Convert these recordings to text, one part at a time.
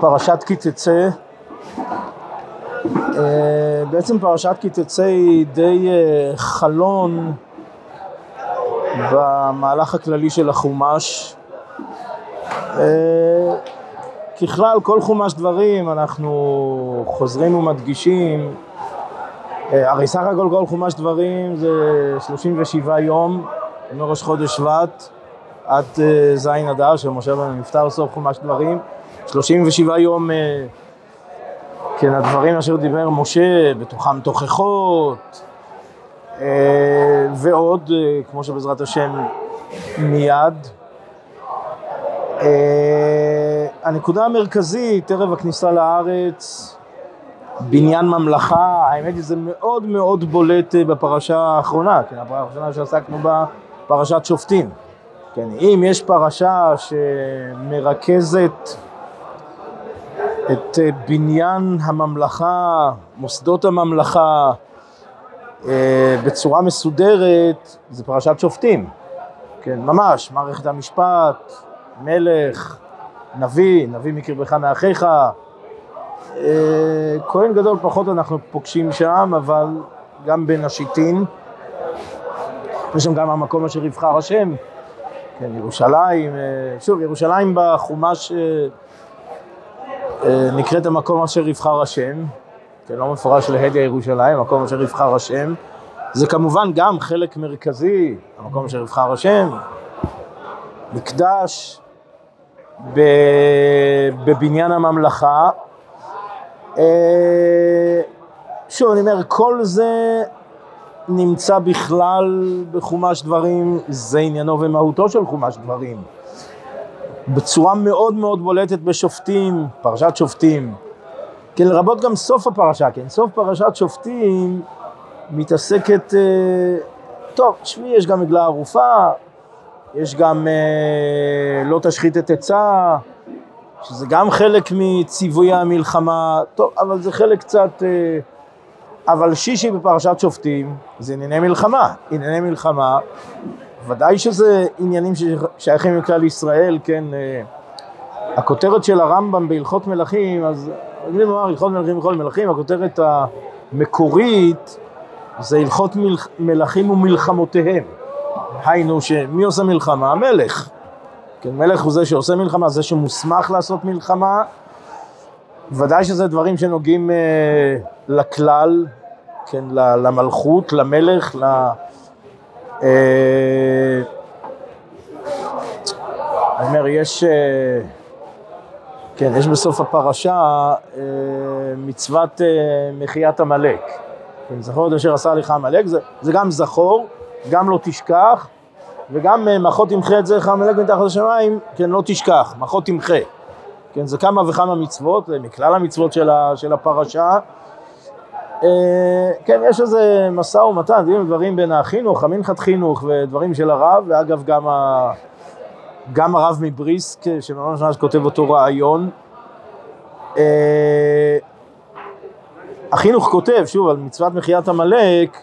פרשת כי תצא, אה, בעצם פרשת כי תצא היא די אה, חלון במהלך הכללי של החומש. אה, ככלל, כל חומש דברים אנחנו חוזרים ומדגישים, הרי סך הכל כל חומש דברים זה 37 יום מראש חודש שבט עד ז' אדר של משה בן נפטר סוף חומש דברים 37 יום, אה, כן, הדברים אשר דיבר משה, בתוכם תוכחות, אה, ועוד, אה, כמו שבעזרת השם מיד. הנקודה המרכזית, ערב הכניסה לארץ, בניין ממלכה, האמת היא זה מאוד מאוד בולט בפרשה האחרונה, כן, הפרשה האחרונה שעסקנו בה, פרשת שופטים. כן, אם יש פרשה שמרכזת את אה, בניין הממלכה, מוסדות הממלכה, אה, בצורה מסודרת, זה פרשת שופטים. כן, ממש, מערכת המשפט, מלך, נביא, נביא מקרבך מאחיך. אה, כהן גדול פחות אנחנו פוגשים שם, אבל גם בין השיטין. יש שם גם המקום אשר יבחר השם, כן, ירושלים, שוב, ירושלים בחומש נקראת המקום אשר יבחר השם, כן, לא מפורש להדיא ירושלים, המקום אשר יבחר השם. זה כמובן גם חלק מרכזי, המקום אשר יבחר השם, מקדש בבניין הממלכה. אה, שוב, אני אומר, כל זה נמצא בכלל בחומש דברים, זה עניינו ומהותו של חומש דברים. בצורה מאוד מאוד בולטת בשופטים, פרשת שופטים. כן, לרבות גם סוף הפרשה, כן, סוף פרשת שופטים מתעסקת, אה, טוב, תשמעי, יש גם עגלה ערופה, יש גם אה, לא תשחית את עצה, שזה גם חלק מציווי המלחמה, טוב, אבל זה חלק קצת... אה, אבל שישי בפרשת שופטים זה ענייני מלחמה, ענייני מלחמה ודאי שזה עניינים ששייכים לכלל ישראל, כן, אה, הכותרת של הרמב"ם בהלכות מלכים, אז רגילים לומר הלכות מלכים וכל מלכים, הכותרת המקורית זה הלכות מלכים ומלחמותיהם. היינו שמי עושה מלחמה? המלך. כן, מלך הוא זה שעושה מלחמה, זה שמוסמך לעשות מלחמה. ודאי שזה דברים שנוגעים אה, לכלל, כן, למלכות, למלך, אה, אני אומר, יש, אה, כן, יש בסוף הפרשה אה, מצוות מחיית עמלק. כן, זכור את אשר עשה לך עמלק, זה, זה גם זכור, גם לא תשכח, וגם מחות תמחה את זרח עמלק מתחת לשמיים, כן, לא תשכח, מחות תמחה. כן, זה כמה וכמה מצוות, מכלל המצוות של, של הפרשה. אה, כן, יש איזה משא ומתן, דברים דברים בין החינוך, המנחת חינוך ודברים של הרב, ואגב גם, ה... גם הרב מבריסק, שממש ממש כותב אותו רעיון. אה, החינוך כותב, שוב, על מצוות מחיית עמלק,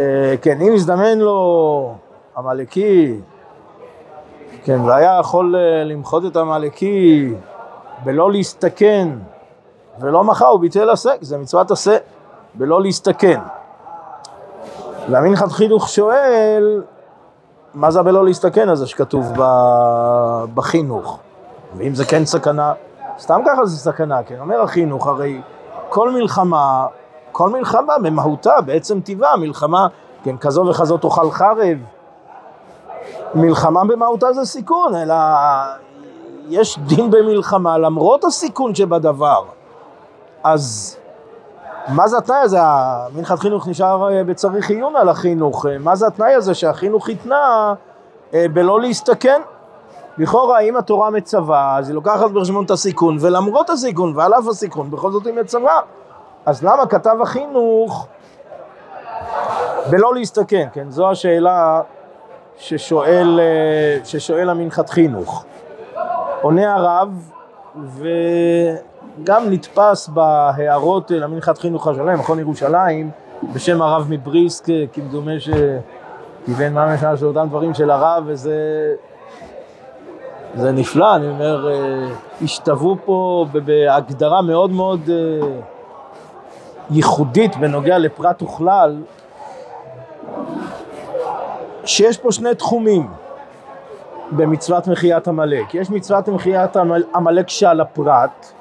אה, כן, אם הזדמן לו עמלקי, כן, והיה יכול למחות את עמלקי בלא להסתכן ולא מחה, הוא ביטל עשה, זה מצוות עשה. בלא להסתכן. והמנחת חינוך שואל, מה זה בלא להסתכן הזה שכתוב בחינוך? ואם זה כן סכנה, סתם ככה זה סכנה, כן? אומר החינוך, הרי כל מלחמה, כל מלחמה במהותה, בעצם טבעה, מלחמה, כן, כזו וכזו תאכל חרב. מלחמה במהותה זה סיכון, אלא יש דין במלחמה למרות הסיכון שבדבר. אז מה זה התנאי הזה? מנחת חינוך נשאר אה, בצריך עיון על החינוך. אה, מה זה התנאי הזה שהחינוך התנה אה, בלא להסתכן? לכאורה, אם התורה מצווה, אז היא לוקחת בחשבון את הסיכון, ולמרות הסיכון ועל אף הסיכון, בכל זאת היא מצווה. אז למה כתב החינוך בלא להסתכן? כן, זו השאלה ששואל, ששואל המנחת חינוך. עונה הרב, ו... גם נתפס בהערות למנחת חינוך השלם, מכון ירושלים, בשם הרב מבריסק, כמדומה שכיוון מה משנה של אותם דברים של הרב, וזה זה נפלא, אני אומר, אה, השתוו פה בהגדרה מאוד מאוד אה, ייחודית בנוגע לפרט וכלל, שיש פה שני תחומים במצוות מחיית עמלק. יש מצוות מחיית עמלק שעל הפרט,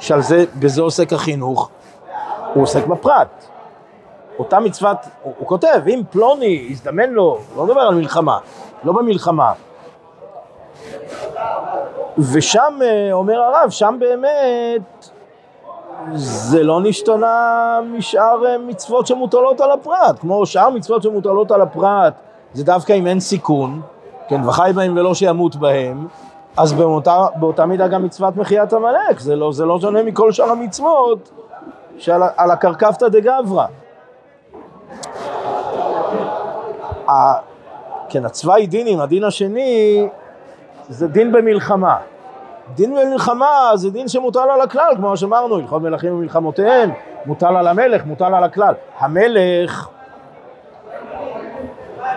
שעל זה, בזה עוסק החינוך, הוא עוסק בפרט. אותה מצוות, הוא, הוא כותב, אם פלוני הזדמן לו, לא מדבר על מלחמה, לא במלחמה. ושם, אה, אומר הרב, שם באמת זה לא נשתנה משאר אה, מצוות שמוטלות על הפרט, כמו שאר מצוות שמוטלות על הפרט, זה דווקא אם אין סיכון, כן, וחי בהם ולא שימות בהם, אז באותה, באותה מידה גם מצוות מחיית עמלק, זה לא, זה לא שונה מכל שאר המצוות שעל הקרקפתא דגברא. כן, הצוואי דינים, הדין השני, זה דין במלחמה. דין במלחמה זה דין שמוטל על הכלל, כמו שאמרנו, הלכות מלכים ומלחמותיהם, מוטל על המלך, מוטל על הכלל. המלך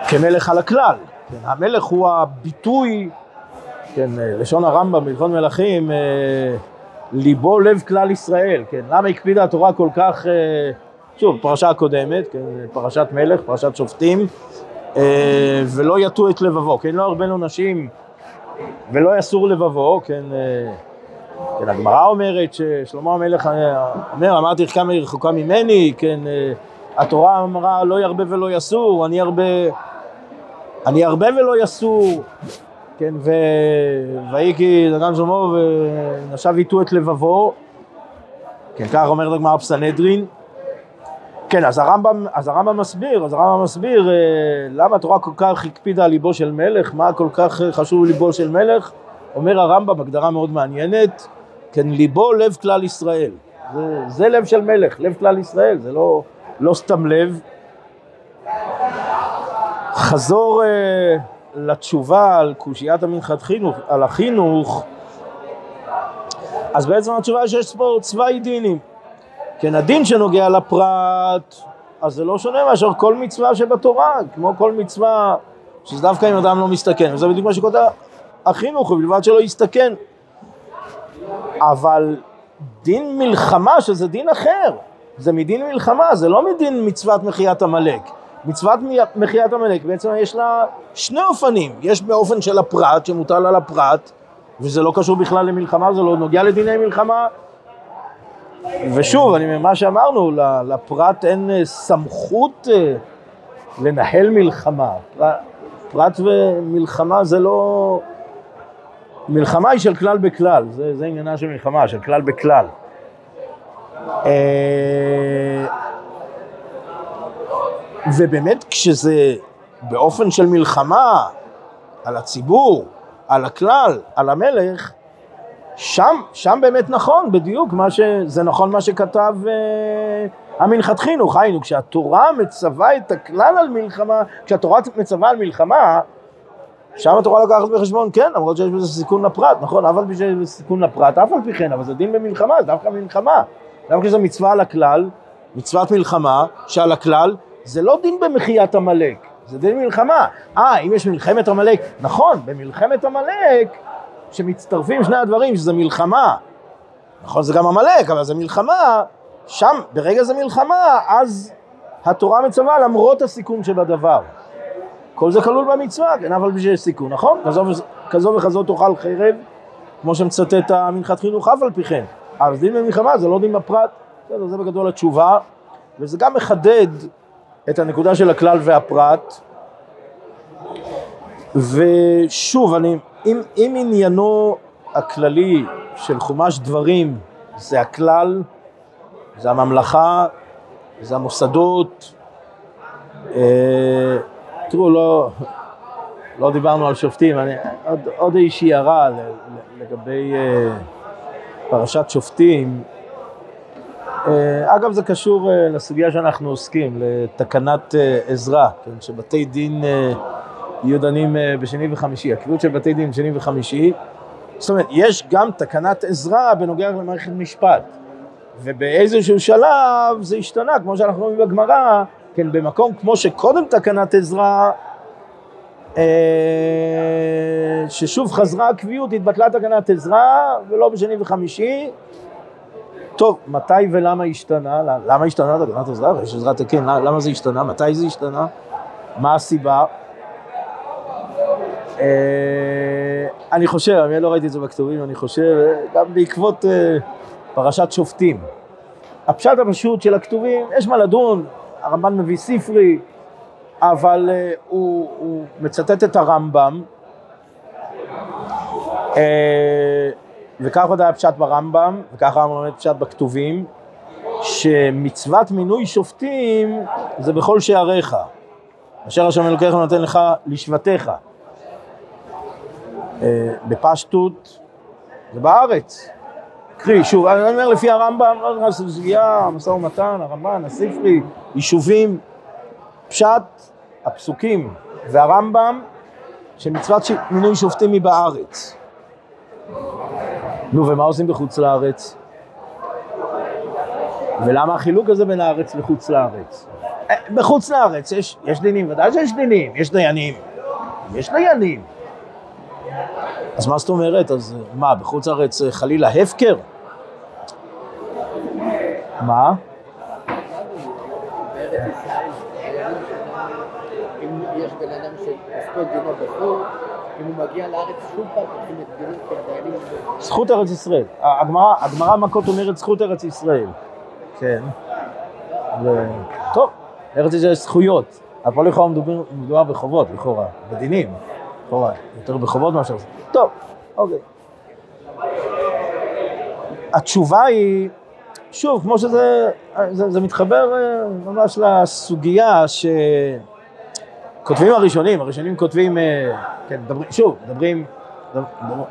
כמלך על הכלל, כן, המלך הוא הביטוי, כן, לשון הרמב"ם בהלכות מלכים, אה, ליבו לב כלל ישראל, כן, למה הקפידה התורה כל כך, אה, שוב, פרשה הקודמת, כן, פרשת מלך, פרשת שופטים, אה, ולא יטו את לבבו, כן, לא הרבנו נשים ולא יסור לבבו, כן, אה, כן, הגמרא אומרת ששלמה המלך אומר, אמרתי לך כמה היא רחוקה ממני, כן, אה, התורה אמרה לא ירבה ולא יסור, אני ארבה, אני ארבה ולא יסור, כן, ו... ויהי כי דגן שלמה ונשב איתו את לבבו, כן, כך אומרת הגמרא בסנהדרין, כן, אז הרמב"ם, אז הרמב"ם מסביר, אז הרמב"ם מסביר אה, למה התורה כל כך הקפידה על ליבו של מלך, מה כל כך חשוב ליבו של מלך, אומר הרמב"ם, הגדרה מאוד מעניינת, כן, ליבו לב כלל ישראל, זה, זה לב של מלך, לב כלל ישראל, זה לא, לא סתם לב. חזור אה, לתשובה על קושיית המנחת חינוך, על החינוך, אז בעצם התשובה היא שיש פה צבאי דינים. כן, הדין שנוגע לפרט, אז זה לא שונה מאשר כל מצווה שבתורה, כמו כל מצווה, שזה דווקא אם אדם לא מסתכן, וזה בדיוק מה שכותב החינוך, ובלבד שלא יסתכן. אבל דין מלחמה, שזה דין אחר, זה מדין מלחמה, זה לא מדין מצוות מחיית עמלק. מצוות מחיית עמלק בעצם יש לה שני אופנים, יש באופן של הפרט, שמוטל על הפרט, וזה לא קשור בכלל למלחמה, זה לא נוגע לדיני מלחמה, ושוב, אני, מה שאמרנו, לפרט אין אה, סמכות אה, לנהל מלחמה. פרט ומלחמה זה לא... מלחמה היא של כלל בכלל, זה, זה עניינה של מלחמה, של כלל בכלל. ובאמת כשזה באופן של מלחמה על הציבור, על הכלל, על המלך, שם, שם באמת נכון, בדיוק, מה ש... זה נכון מה שכתב אה, המנחת חינוך, היינו, כשהתורה מצווה את הכלל על מלחמה, כשהתורה מצווה על מלחמה, שם התורה לוקחת בחשבון, כן, למרות שיש בזה סיכון לפרט, נכון, אף על פי שיש בזה סיכון לפרט, אף על פי כן, אבל זה דין במלחמה, זה דווקא מלחמה. דווקא כשזה מצווה על הכלל, מצוות מלחמה, שעל הכלל, זה לא דין במחיית עמלק, זה דין מלחמה. אה, אם יש מלחמת עמלק, נכון, במלחמת עמלק, שמצטרפים שני הדברים, שזה מלחמה. נכון, זה גם עמלק, אבל זה מלחמה, שם, ברגע זה מלחמה, אז התורה מצווה למרות הסיכון שבדבר. כל זה כלול במצווה, כן, אבל בשביל סיכון, נכון? כזו, כזו וכזו תאכל חרב, כמו שמצטט המנחת חינוך אף על פי כן. אז דין במלחמה זה לא דין בפרט, בסדר, זה בגדול התשובה, וזה גם מחדד את הנקודה של הכלל והפרט. ושוב, אני אם, אם עניינו הכללי של חומש דברים זה הכלל, זה הממלכה, זה המוסדות, אה, תראו, לא, לא דיברנו על שופטים, אני, עוד, עוד איזושהי הערה לגבי אה, פרשת שופטים. אה, אגב, זה קשור אה, לסוגיה שאנחנו עוסקים, לתקנת אה, עזרא, כן, שבתי דין יהיו דנים בשני וחמישי, הקביעות של בתי דין שני וחמישי, זאת אומרת, יש גם תקנת עזרה בנוגע למערכת משפט, ובאיזשהו שלב זה השתנה, כמו שאנחנו רואים בגמרא, כן, במקום כמו שקודם תקנת עזרה, ששוב חזרה הקביעות, התבטלה תקנת עזרא, ולא בשני וחמישי. טוב, מתי ולמה השתנה? למה השתנה תקנת עזרא? יש עזרת תקן, למה זה השתנה? מתי זה השתנה? מה הסיבה? אה, אני חושב, אני לא ראיתי את זה בכתובים, אני חושב, גם בעקבות אה, פרשת שופטים. הפשט הפשוט של הכתובים, יש מה לדון, הרמב"ן מביא ספרי, אבל uh, הוא, הוא מצטט את הרמב"ם, וכך עוד היה פשט ברמב"ם, וככה הרמב"ם לומד פשט בכתובים, שמצוות מינוי שופטים זה בכל שעריך, אשר השם אלוקיך נותן לך לשבטיך. Uh, בפשטות זה בארץ. קרי, שוב, אני אומר לפי הרמב"ם, לא נכנס לסוגיה, משא ומתן, הרמב"ן, הספרי, יישובים, פשט, הפסוקים והרמב"ם, שמצוות מינוי שופטים היא בארץ. נו, ומה עושים בחוץ לארץ? ולמה החילוק הזה בין הארץ לחוץ לארץ? אה, בחוץ לארץ יש, יש דינים, ודאי שיש דינים, יש דיינים. יש דיינים. אז מה זאת אומרת? אז מה, בחוץ לארץ אה, חלילה הפקר? מה? אם הוא מגיע לארץ שוב פעם, פותחים את דירות כדיינים. זכות ארץ ישראל. הגמרא מכות אומרת זכות ארץ ישראל. כן. טוב, ארץ ישראל יש זכויות. אבל פה לכאורה מדובר בחובות, לכאורה, בדינים. לכאורה, יותר בחובות מאשר... טוב, אוקיי. התשובה היא, שוב, כמו שזה, זה, זה מתחבר אה, ממש לסוגיה ש... כותבים הראשונים, הראשונים כותבים, אה, כן, דברים, שוב, מדברים,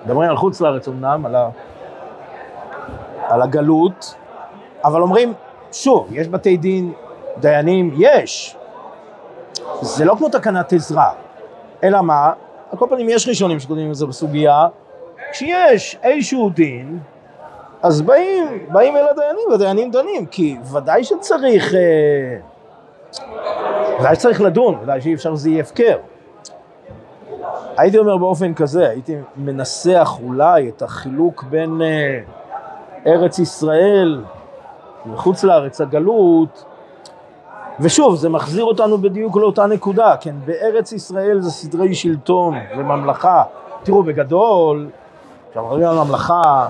מדברים על חוץ לארץ אמנם, על, על הגלות, אבל אומרים, שוב, יש בתי דין, דיינים, יש. זה לא כמו תקנת עזרה, אלא מה? על כל פנים יש ראשונים שכותבים את זה בסוגיה, כשיש איזשהו דין, אז באים, באים אל הדיינים, והדיינים דנים, כי ודאי שצריך... אה, ודאי שצריך לדון, ודאי שאי אפשר שזה יהיה הפקר. הייתי אומר באופן כזה, הייתי מנסח אולי את החילוק בין uh, ארץ ישראל וחוץ לארץ הגלות, ושוב, זה מחזיר אותנו בדיוק לאותה נקודה, כן, בארץ ישראל זה סדרי שלטון וממלכה. תראו, בגדול, כשאנחנו מדברים על ממלכה,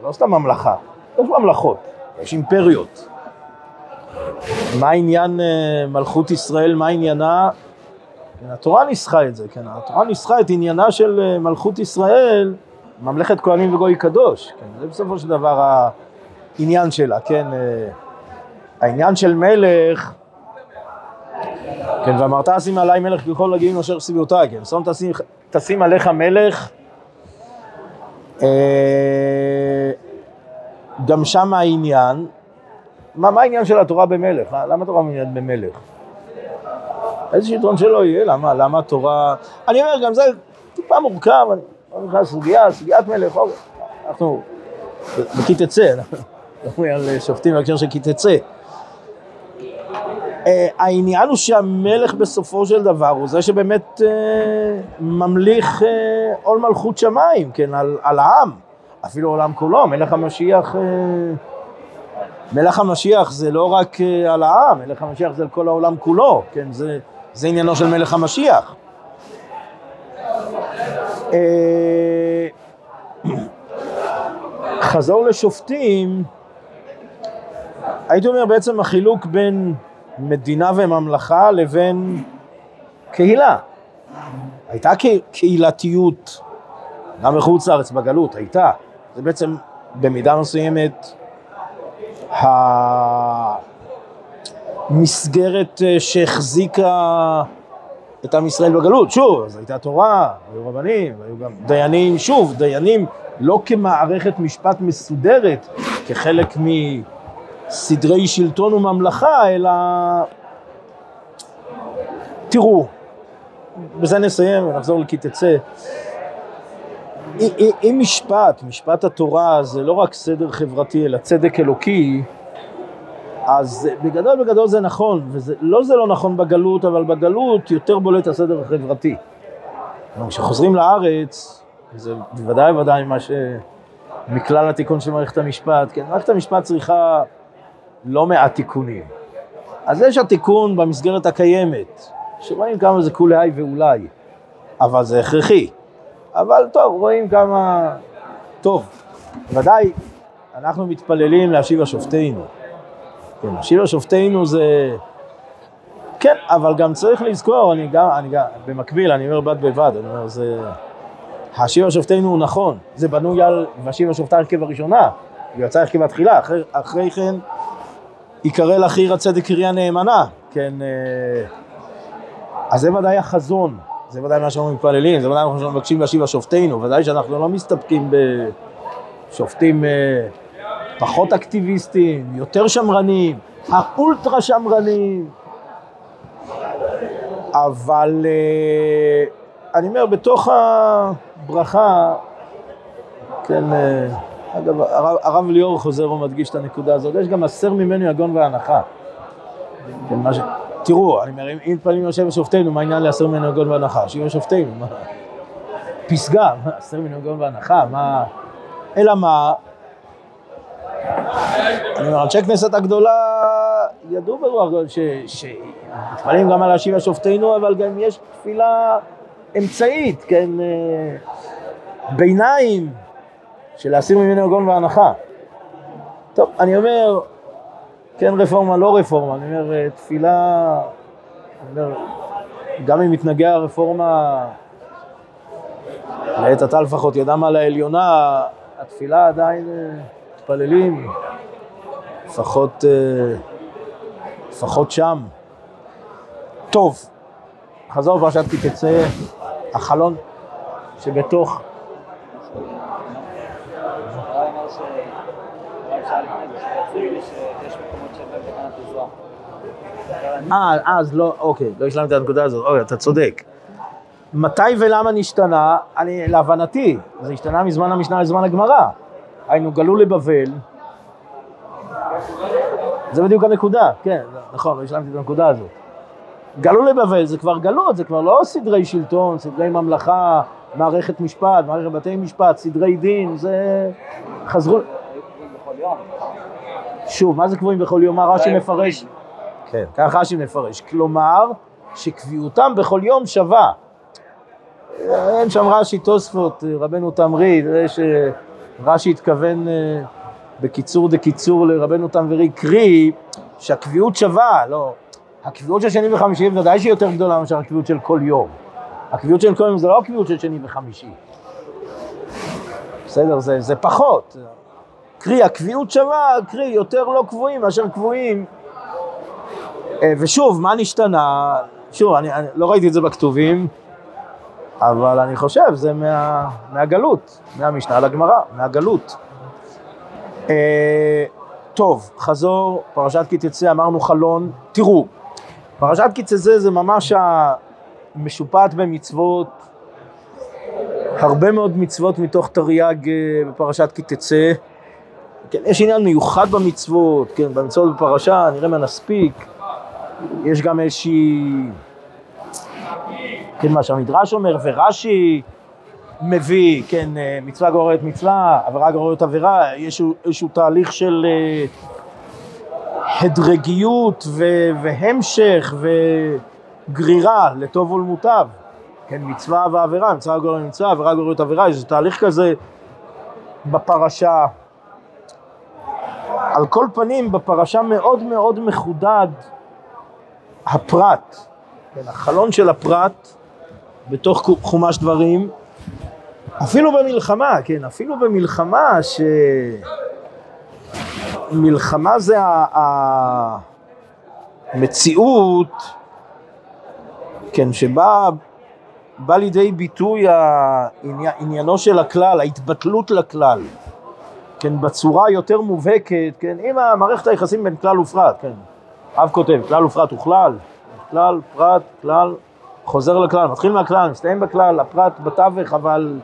זה לא סתם ממלכה, יש ממלכות, יש אימפריות. מה עניין אה, מלכות ישראל, מה עניינה? כן, התורה ניסחה את זה, כן, התורה ניסחה את עניינה של אה, מלכות ישראל, ממלכת כהנים וגוי קדוש, כן, זה בסופו של דבר העניין שלה, כן, אה, העניין של מלך, כן, ואמרת אשים עליי מלך ככל הגאים אשר סביבותיי, כן, שום תשים, תשים עליך מלך, גם שם העניין, מה, מה העניין של התורה במלך? אה? למה התורה מעוניינת במלך? איזה שלטון שלא יהיה, למה, למה התורה... אני אומר, גם זה טיפה מורכב, אני לא נכנס לסוגיה, סוגיית מלך, אוקיי. אנחנו בכי תצא, אנחנו מדברים על שופטים בהקשר של כי תצא. אה, העניין הוא שהמלך בסופו של דבר הוא זה שבאמת uh, ממליך עול מלכות שמיים, כן, על, על העם, אפילו עולם כולו, מלך המשיח מלך המשיח זה לא רק אה, על העם, מלך המשיח זה על כל העולם כולו, כן? זה, זה עניינו של מלך המשיח. אה, חזור לשופטים, הייתי אומר בעצם החילוק בין מדינה וממלכה לבין קהילה. הייתה קהילתיות גם מחוץ לארץ בגלות, הייתה. זה בעצם במידה מסוימת המסגרת אה, שהחזיקה את עם ישראל בגלות. שוב, אז הייתה תורה, היו רבנים, היו גם דיינים, שוב, דיינים לא כמערכת משפט מסודרת, כחלק מסדרי שלטון וממלכה, אלא... תראו, בזה נסיים ונחזור לכי תצא. אם משפט, משפט התורה זה לא רק סדר חברתי אלא צדק אלוקי, אז בגדול בגדול זה נכון, ולא זה לא נכון בגלות, אבל בגלות יותר בולט הסדר החברתי. כשחוזרים לארץ, זה בוודאי ובוודאי מה ש... מכלל התיקון של מערכת המשפט, כן, מערכת המשפט צריכה לא מעט תיקונים. אז יש התיקון במסגרת הקיימת, שרואים כמה זה כולי ואולי, אבל זה הכרחי. אבל טוב, רואים כמה... טוב, ודאי, אנחנו מתפללים להשיב השופטינו. כן, להשיב השופטינו זה... כן, אבל גם צריך לזכור, אני גם, אני גם, במקביל, אני אומר בד בבד, אני אומר, זה... השיבה שופטינו הוא נכון, זה בנוי על והשיבה שופטה הרכב הראשונה, הוא יצא הרכב התחילה, אחרי, אחרי כן יקרא לך עיר הצדק קריה נאמנה, כן, אה, אז זה ודאי החזון, זה ודאי מה שאנחנו מתפללים, זה ודאי מה שאנחנו מבקשים להשיבה שופטינו, ודאי שאנחנו לא מסתפקים בשופטים אה, פחות אקטיביסטים, יותר שמרנים, האולטרה שמרנים, אבל אה, אני אומר, בתוך הברכה, כן, אה, אגב, הרב, הרב ליאור חוזר ומדגיש את הנקודה הזאת, יש גם הסר ממנו יגון והנחה. כן, ש... תראו, אני אומר, אם מתפללים יושב שופטינו, מה העניין להסר ממנו יגון והנחה? שיהיו שופטינו, מה? פסגה, מה, הסר ממנו יגון והנחה, מה... אלא מה? אני אומר, אנשי כנסת הגדולה ידעו ברוח שמתפללים גם על להשיב שופטינו, אבל גם יש תפילה אמצעית, כן, אה, ביניים, של להסיר ממנו יגון והנחה. טוב, אני אומר, כן רפורמה, לא רפורמה, אני אומר, אה, תפילה, אני אומר, גם אם מתנגע הרפורמה, לעת עתה לפחות ידם על העליונה, התפילה עדיין אה, מתפללים, לפחות, לפחות שם. טוב, חזור פרשת כי תצא החלון שבתוך... אה, אז לא, אוקיי, לא השלמתי את הנקודה הזאת, אוקיי, אתה צודק. מתי ולמה נשתנה? אני, להבנתי, זה השתנה מזמן המשנה לזמן הגמרא. היינו, גלו לבבל. זה בדיוק הנקודה, כן, נכון, לא השלמתי את הנקודה הזאת. גלו לבבל זה כבר גלות, זה כבר לא סדרי שלטון, סדרי ממלכה, מערכת משפט, מערכת בתי משפט, סדרי דין, זה חזרו... שוב, מה זה קבועים בכל יום? מה רש"י מפרש? כן, ככה רש"י מפרש. כלומר, שקביעותם בכל יום שווה. אין שם רש"י תוספות, רבנו תמרי, זה שרש"י התכוון אה, בקיצור דקיצור לרבנו תמרי, קרי שהקביעות שווה, לא, הקביעות של שני וחמישי בוודאי שהיא יותר גדולה מאשר הקביעות של כל יום. הקביעות של כל יום זה לא הקביעות של שני וחמישי. בסדר, זה, זה פחות. קרי, הקביעות שווה, קרי, יותר לא קבועים מאשר קבועים. אה, ושוב, מה נשתנה? שוב, אני, אני לא ראיתי את זה בכתובים, אבל אני חושב, זה מה, מהגלות, מהמשנה לגמרא, מהגלות. אה, טוב, חזור, פרשת כי תצא, אמרנו חלון. תראו, פרשת כי תצא זה ממש המשופעת במצוות, הרבה מאוד מצוות מתוך תרי"ג אה, בפרשת כי תצא. כן, יש עניין מיוחד במצוות, כן, במצוות בפרשה, נראה מה נספיק. יש גם איזושהי, כן, מה שהמדרש אומר, ורש"י מביא, כן, אה, מצווה גוררת מצווה, עבירה גוררת עבירה, יש איזשהו תהליך של אה, הדרגיות ו- והמשך וגרירה לטוב ולמוטב. כן, מצווה ועבירה, מצווה גורמת מצווה, עבירה גורמת עבירה, יש תהליך כזה בפרשה. על כל פנים, בפרשה מאוד מאוד מחודד הפרט, כן, החלון של הפרט בתוך חומש דברים, אפילו במלחמה, כן, אפילו במלחמה ש... מלחמה זה המציאות, כן, שבה בא לידי ביטוי עניינו של הכלל, ההתבטלות לכלל, כן, בצורה יותר מובהקת, כן, עם המערכת היחסים בין כלל ופרט, כן, אב כותב, כלל ופרט הוא כלל, כלל, פרט, כלל, חוזר לכלל, מתחיל מהכלל, מסתיים בכלל, הפרט בתווך, אבל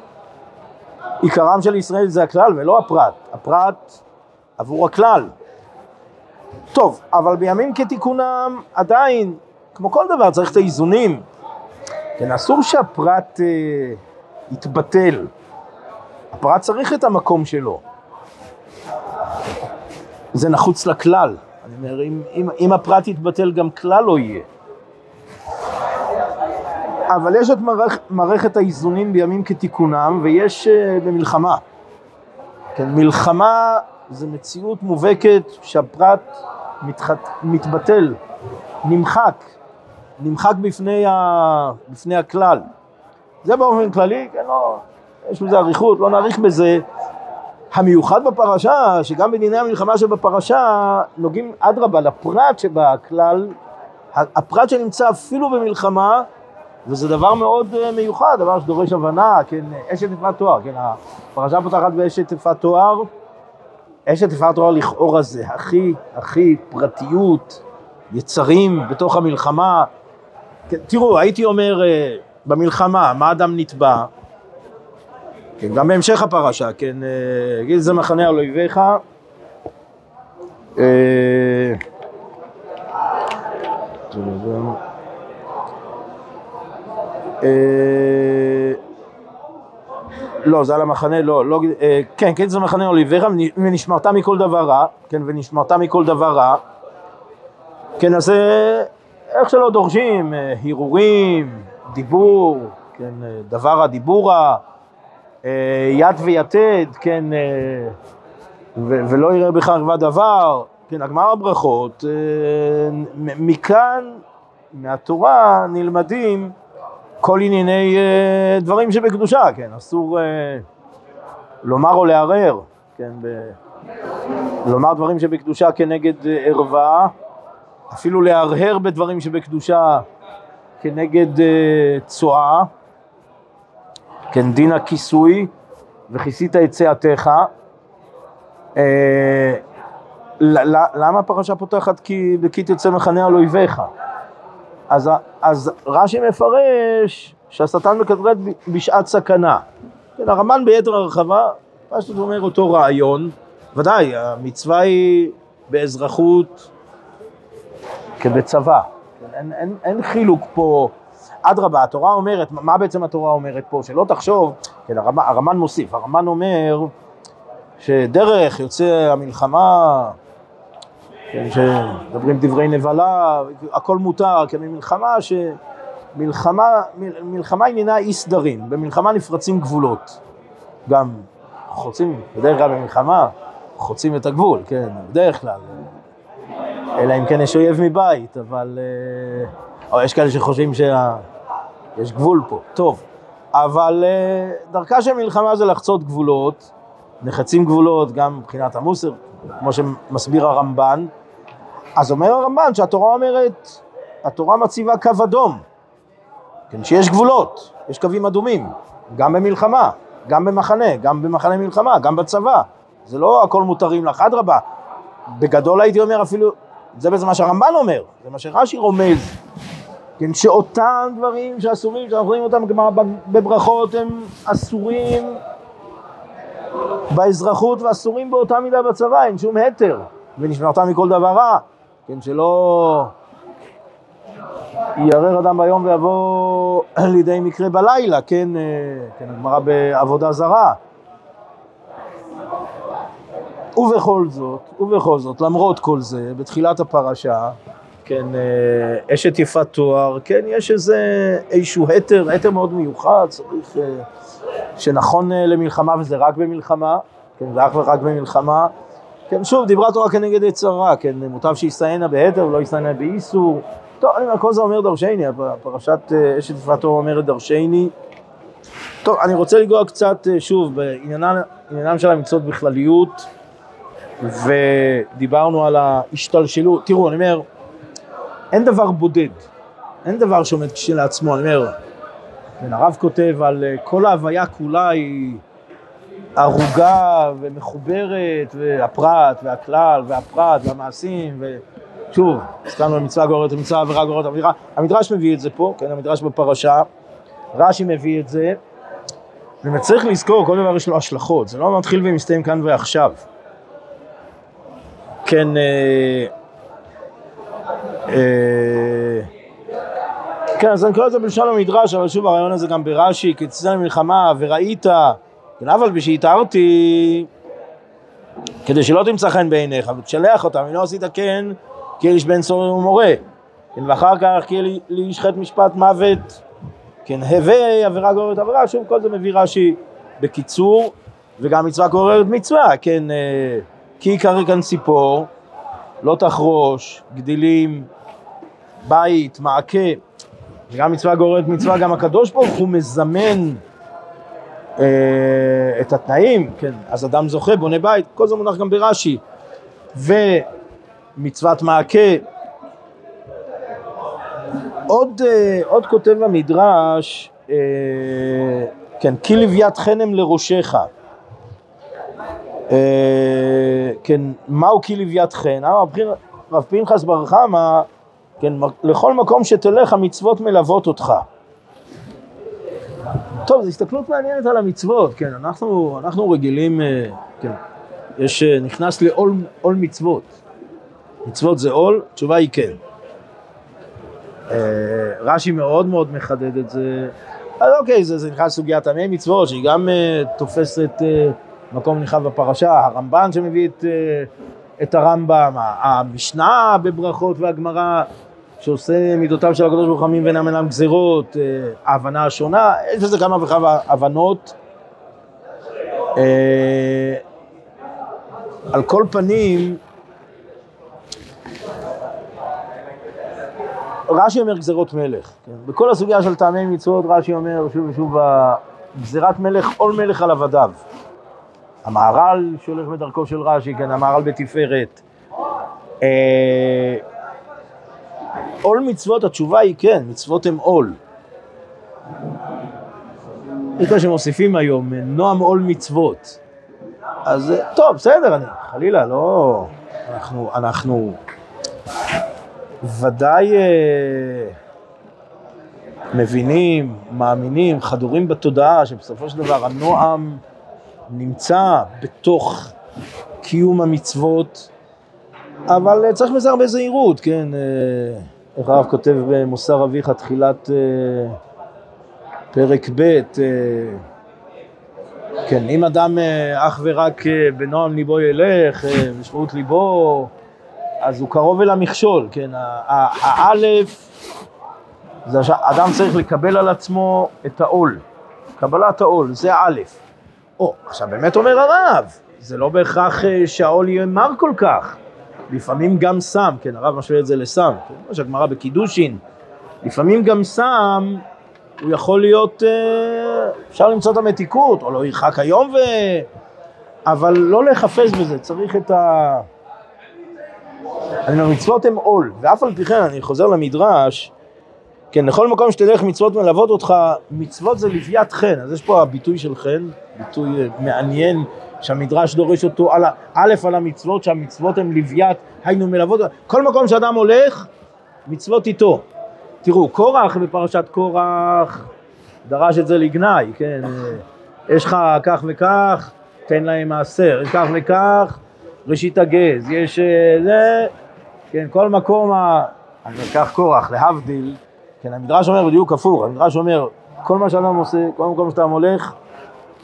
עיקרם של ישראל זה הכלל ולא הפרט, הפרט עבור הכלל. טוב, אבל בימים כתיקונם עדיין, כמו כל דבר, צריך את האיזונים. כן, אסור שהפרט אה, יתבטל. הפרט צריך את המקום שלו. זה נחוץ לכלל. אומר, אם, אם, אם הפרט יתבטל, גם כלל לא יהיה. אבל יש את מערכ, מערכת האיזונים בימים כתיקונם, ויש uh, במלחמה. כן, מלחמה זה מציאות מובהקת שהפרט מתחת, מתבטל, נמחק, נמחק בפני, ה, בפני הכלל. זה באופן כללי, כן, לא, יש בזה אריכות, לא נאריך בזה. המיוחד בפרשה, שגם בדיני המלחמה שבפרשה נוגעים אדרבה לפרט שבכלל, הפרט שנמצא אפילו במלחמה, וזה דבר מאוד אה, מיוחד, דבר שדורש הבנה, כן, אשת יפת תואר, כן, הפרשה פותחת באשת יפת תואר, אשת יפת תואר לכאורה זה הכי, הכי פרטיות, יצרים בתוך המלחמה. כן, תראו, הייתי אומר, אה, במלחמה, מה אדם נתבע? כן, גם בהמשך הפרשה, כן, אה, גיל זה מחנה על אויביך. לא, זה על המחנה, לא, לא, כן, כן, זה מחנה אוליברה, ונשמרת מכל דבר רע, כן, ונשמרת מכל דבר רע, כן, אז איך שלא דורשים, הרהורים, דיבור, כן, דבר הדיבורה, יד ויתד, כן, ולא יראה ערווה דבר, כן, הגמר הברכות, מכאן, מהתורה, נלמדים כל ענייני אה, דברים שבקדושה, כן, אסור אה, לומר או לערער, כן, ב... לומר דברים שבקדושה כנגד אה, ערווה, אפילו להרהר בדברים שבקדושה כנגד צואה, כן, דין הכיסוי, וכיסית את צאתך. למה הפרשה פותחת כי וכי תצא מחנה על אויביך? אז, אז רש"י מפרש שהשטן מכדרד בשעת סכנה. כן, הרמב"ן ביתר הרחבה, פשוט אומר אותו רעיון, ודאי, המצווה היא באזרחות כבצבא, כן, אין, אין, אין חילוק פה, אדרבה, התורה אומרת, מה בעצם התורה אומרת פה? שלא תחשוב, כן, הרמב"ן, הרמב"ן מוסיף, הרמב"ן אומר שדרך יוצא המלחמה כן, שמדברים דברי נבלה, הכל מותר, כי במלחמה ש... מלחמה, מלחמה עניינה אי סדרים, במלחמה נפרצים גבולות. גם חוצים, בדרך כלל במלחמה חוצים את הגבול, כן, בדרך כלל. אלא אם כן יש אויב מבית, אבל... אה, או יש כאלה שחושבים שיש גבול פה, טוב. אבל אה, דרכה של מלחמה זה לחצות גבולות, נחצים גבולות גם מבחינת המוסר, כמו שמסביר הרמב"ן. אז אומר הרמב"ן שהתורה אומרת, התורה מציבה קו אדום, כן, שיש גבולות, יש קווים אדומים, גם במלחמה, גם במחנה, גם במחנה מלחמה, גם בצבא. זה לא הכל מותרים לך, אדרבה. בגדול הייתי אומר אפילו, זה בעצם מה שהרמב"ן אומר, זה מה שרש"י רומז, כן, שאותם דברים שאסורים, שאנחנו רואים אותם בברכות, הם אסורים באזרחות ואסורים באותה מידה בצבא, אין שום התר, ונשמרתם מכל דבר רע. כן, שלא יערער אדם ביום ויבוא לידי מקרה בלילה, כן, אה, כן, הגמרא בעבודה זרה. ובכל זאת, ובכל זאת, למרות כל זה, בתחילת הפרשה, כן, אה, אשת יפת תואר, כן, יש איזה איזשהו התר, התר מאוד מיוחד, צריך, אה, שנכון למלחמה וזה רק במלחמה, כן, זה אך ורק במלחמה, כן, שוב, דיברה תורה כנגד עץ הרע, כן, מוטב שיסתיינה בהתר ולא יסתיינה באיסור. טוב, אני אומר, כל זה אומר דרשני, פרשת אה, אשת יפת תורה אומרת דרשני. טוב, אני רוצה לגוע קצת, אה, שוב, בעניינם של המצוות בכלליות, ודיברנו על ההשתלשלות. תראו, אני אומר, אין דבר בודד, אין דבר שעומד כשלעצמו, אני אומר, הרב כותב על אה, כל ההוויה כולה היא... ערוגה ומחוברת, והפרט והכלל והפרט והמעשים, ושוב, הזכרנו למצווה גוררת למצווה, עבירה גוררת עבירה, המדרש מביא את זה פה, כן, המדרש בפרשה, רש"י מביא את זה, וצריך לזכור, כל דבר יש לו השלכות, זה לא מתחיל ומסתיים כאן ועכשיו. כן, אה, כן, אז אני קורא את זה בלשון המדרש, אבל שוב הרעיון הזה גם ברש"י, כי תצא למלחמה וראית, כן, אבל בשהתארתי, כדי שלא תמצא חן בעיניך, ותשלח אותם, אם לא עשית כן, כי איש בן סורר ומורה, כן, ואחר כך כי לאיש חטא משפט מוות, כן, הווה עבירה גוררת עבירה, שוב כל זה מביא רש"י בקיצור, וגם מצווה גוררת מצווה, כן, אה, כי יקרא כאן ציפור, לא תחרוש, גדילים, בית, מעקה, וגם מצווה גוררת מצווה, גם הקדוש ברוך הוא מזמן אה, את התנאים, כן, אז אדם זוכה, בונה בית, כל זה מונח גם ברש"י, ומצוות מעקה. עוד, אה, עוד כותב המדרש, אה, כן, כי לוויית חנם לראשך. אה, כן, מהו כי לוויית חן? אמר רב פנחס בר חמא, כן, לכל מקום שתלך המצוות מלוות אותך. טוב, זו הסתכלות מעניינת על המצוות, כן, אנחנו, אנחנו רגילים, אה, כן, יש, אה, נכנס לעול מצוות. מצוות זה עול, התשובה היא כן. רש"י מאוד מאוד מחדד את זה, אז אוקיי, זה, זה נכנס לסוגיית עמי מצוות, שהיא גם תופסת מקום נרחב בפרשה, הרמב"ן שמביא את, אה, את הרמב"ם, המשנה בברכות והגמרא שעושה מידותיו של הקדוש ברוך הוא ואינם אינם גזירות, אה, ההבנה השונה, יש בזה כמה וכמה הבנות. אה, על כל פנים, רש"י אומר גזירות מלך, כן? בכל הסוגיה של טעמי מצוות רש"י אומר שוב ושוב גזירת מלך, עול מלך על עבדיו. המהר"ל שהולך בדרכו של רש"י, כן, המהר"ל בתפארת. אה, עול מצוות, התשובה היא כן, מצוות הם עול. יש כאלה שמוסיפים היום, נועם עול מצוות. אז אה, טוב, בסדר, אני חלילה, לא... אנחנו, אנחנו ודאי אה, מבינים, מאמינים, חדורים בתודעה שבסופו של דבר הנועם נמצא בתוך קיום המצוות, אבל צריך בזה הרבה זהירות, כן? אה, איך הרב כותב במוסר אביך, תחילת אה, פרק ב', אה, כן, אם אדם אך ורק בנועם ליבו ילך, משמעות ליבו, אז הוא קרוב אל המכשול, כן? האלף, זה שאדם צריך לקבל על עצמו את העול, קבלת העול, זה האלף. או, עכשיו באמת אומר הרב, זה לא בהכרח אה, שהעול יהיה מר כל כך. לפעמים גם סם, כן, הרב משווה את זה לסם, כן, שהגמרא בקידושין, לפעמים גם סם, הוא יכול להיות, אה, אפשר למצוא את המתיקות, או לא ירחק היום ו... אבל לא להיחפז בזה, צריך את ה... אני אומר, מצוות הם עול, ואף על פי כן, אני חוזר למדרש, כן, לכל מקום שתלך מצוות מלוות אותך, מצוות זה לוויית חן, אז יש פה הביטוי של חן, ביטוי אה, מעניין שהמדרש דורש אותו, על, א', על המצוות, שהמצוות הן לוויית, היינו מלוות, כל מקום שאדם הולך, מצוות איתו. תראו, קורח בפרשת קורח דרש את זה לגנאי, כן, יש לך כך וכך, תן להם מעשר, יש כך וכך, ראשית הגז, יש אה, זה, כן, כל מקום, ה... אומר כך קורח, להבדיל, כן, המדרש אומר בדיוק הפוך, המדרש אומר, כל מה שאדם עושה, כל מקום שאתה הולך,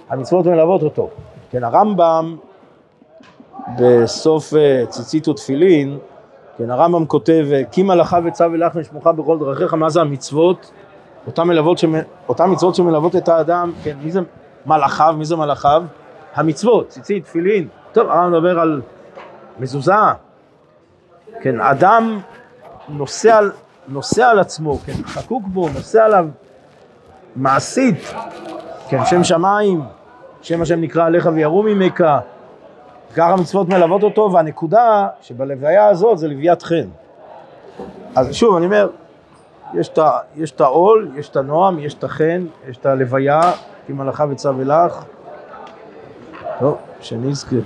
המצוות מלוות אותו. כן, הרמב"ם בסוף אה, ציצית ותפילין, כן, הרמב"ם כותב, כי מלאכה וצו אלך נשמוכה בכל דרכיך, מה זה המצוות? אותן, שמ... אותן מצוות שמלוות את האדם, כן, מי זה מלאכיו? מי זה מלאכיו? המצוות, ציצית, תפילין. טוב, הרמב"ם מדבר על מזוזה. כן, אדם נושא על, נושא על עצמו, כן, חקוק בו, נושא עליו מעשית, כן, שם שמיים, שם השם נקרא עליך וירום ממך, ככה המצוות מלוות אותו, והנקודה שבלוויה הזאת זה לוויית חן. אז שוב, אני אומר, יש את העול, יש את הנועם, יש את החן, יש את הלוויה, כי מלאכה וצו אלך. טוב, שנזכה.